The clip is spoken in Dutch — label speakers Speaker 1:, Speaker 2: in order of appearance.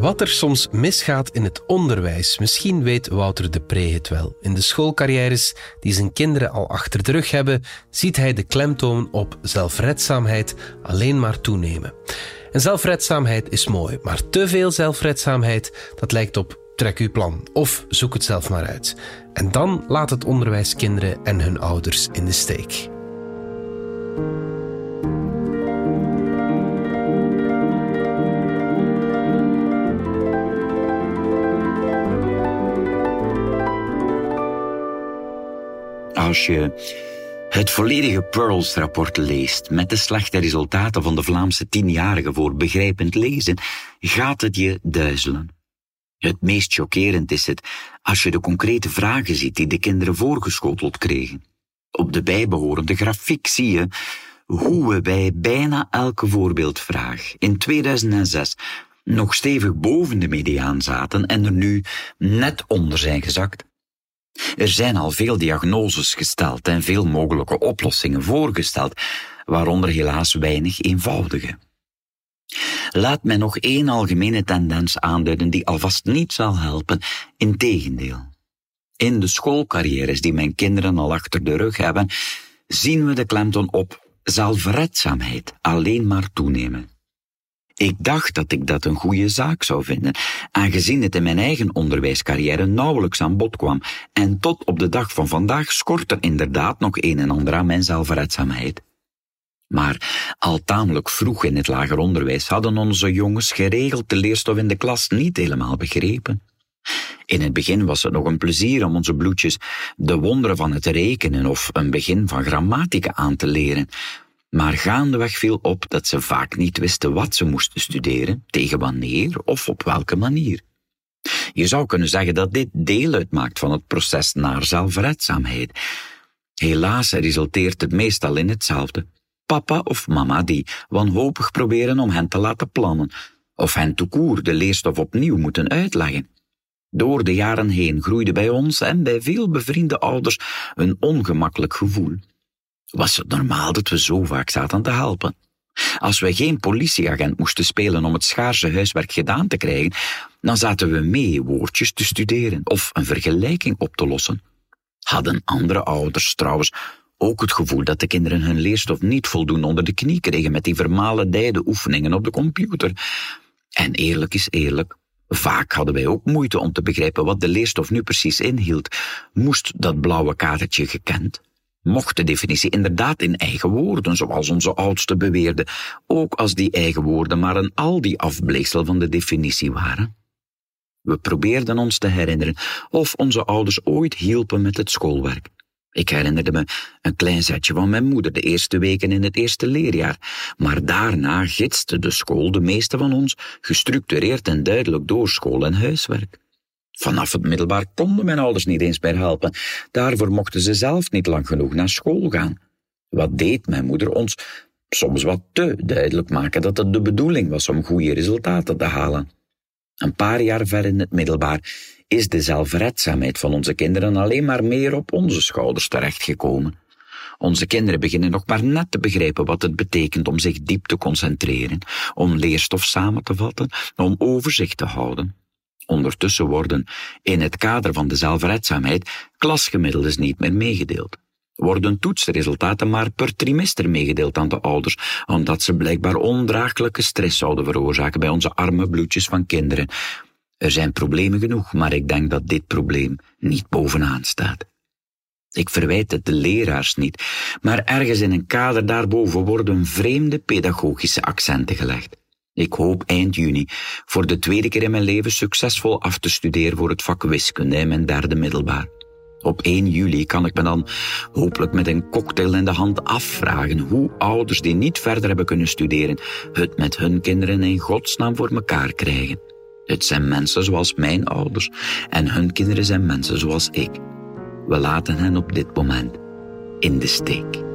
Speaker 1: Wat er soms misgaat in het onderwijs, misschien weet Wouter de Pre het wel. In de schoolcarrières die zijn kinderen al achter de rug hebben, ziet hij de klemtoon op zelfredzaamheid alleen maar toenemen. En zelfredzaamheid is mooi, maar te veel zelfredzaamheid, dat lijkt op trek uw plan of zoek het zelf maar uit. En dan laat het onderwijs kinderen en hun ouders in de steek.
Speaker 2: Als je het volledige Pearls-rapport leest met de slechte resultaten van de Vlaamse tienjarigen voor begrijpend lezen, gaat het je duizelen. Het meest chockerend is het als je de concrete vragen ziet die de kinderen voorgeschoteld kregen. Op de bijbehorende grafiek zie je hoe we bij bijna elke voorbeeldvraag in 2006 nog stevig boven de mediaan zaten en er nu net onder zijn gezakt. Er zijn al veel diagnoses gesteld en veel mogelijke oplossingen voorgesteld, waaronder helaas weinig eenvoudige. Laat mij nog één algemene tendens aanduiden die alvast niet zal helpen, integendeel. In de schoolcarrières die mijn kinderen al achter de rug hebben, zien we de klemtoon op zelfredzaamheid alleen maar toenemen. Ik dacht dat ik dat een goede zaak zou vinden, aangezien het in mijn eigen onderwijscarrière nauwelijks aan bod kwam, en tot op de dag van vandaag schort er inderdaad nog een en ander aan mijn zelfredzaamheid. Maar al tamelijk vroeg in het lager onderwijs hadden onze jongens geregeld de leerstof in de klas niet helemaal begrepen. In het begin was het nog een plezier om onze bloedjes de wonderen van het rekenen of een begin van grammatica aan te leren, maar gaandeweg viel op dat ze vaak niet wisten wat ze moesten studeren, tegen wanneer of op welke manier. Je zou kunnen zeggen dat dit deel uitmaakt van het proces naar zelfredzaamheid. Helaas resulteert het meestal in hetzelfde. Papa of mama die wanhopig proberen om hen te laten plannen, of hen toekoer de leerstof opnieuw moeten uitleggen. Door de jaren heen groeide bij ons en bij veel bevriende ouders een ongemakkelijk gevoel was het normaal dat we zo vaak zaten te helpen. Als we geen politieagent moesten spelen om het schaarse huiswerk gedaan te krijgen, dan zaten we mee woordjes te studeren of een vergelijking op te lossen. Hadden andere ouders trouwens ook het gevoel dat de kinderen hun leerstof niet voldoende onder de knie kregen met die vermalendijde oefeningen op de computer. En eerlijk is eerlijk, vaak hadden wij ook moeite om te begrijpen wat de leerstof nu precies inhield. Moest dat blauwe kaartje gekend, mocht de definitie inderdaad in eigen woorden, zoals onze oudste beweerden, ook als die eigen woorden maar een al die afbleeksel van de definitie waren. We probeerden ons te herinneren of onze ouders ooit hielpen met het schoolwerk. Ik herinnerde me een klein zetje van mijn moeder de eerste weken in het eerste leerjaar, maar daarna gidste de school de meeste van ons gestructureerd en duidelijk door school en huiswerk. Vanaf het middelbaar konden mijn ouders niet eens meer helpen. Daarvoor mochten ze zelf niet lang genoeg naar school gaan. Wat deed mijn moeder ons soms wat te duidelijk maken dat het de bedoeling was om goede resultaten te halen. Een paar jaar ver in het middelbaar is de zelfredzaamheid van onze kinderen alleen maar meer op onze schouders terechtgekomen. Onze kinderen beginnen nog maar net te begrijpen wat het betekent om zich diep te concentreren, om leerstof samen te vatten, om overzicht te houden. Ondertussen worden, in het kader van de zelfredzaamheid, klasgemiddeldes niet meer meegedeeld. Worden toetsresultaten maar per trimester meegedeeld aan de ouders, omdat ze blijkbaar ondraaglijke stress zouden veroorzaken bij onze arme bloedjes van kinderen. Er zijn problemen genoeg, maar ik denk dat dit probleem niet bovenaan staat. Ik verwijt het de leraars niet, maar ergens in een kader daarboven worden vreemde pedagogische accenten gelegd. Ik hoop eind juni voor de tweede keer in mijn leven succesvol af te studeren voor het vak wiskunde in mijn derde middelbaar. Op 1 juli kan ik me dan hopelijk met een cocktail in de hand afvragen hoe ouders die niet verder hebben kunnen studeren het met hun kinderen in godsnaam voor elkaar krijgen. Het zijn mensen zoals mijn ouders en hun kinderen zijn mensen zoals ik. We laten hen op dit moment in de steek.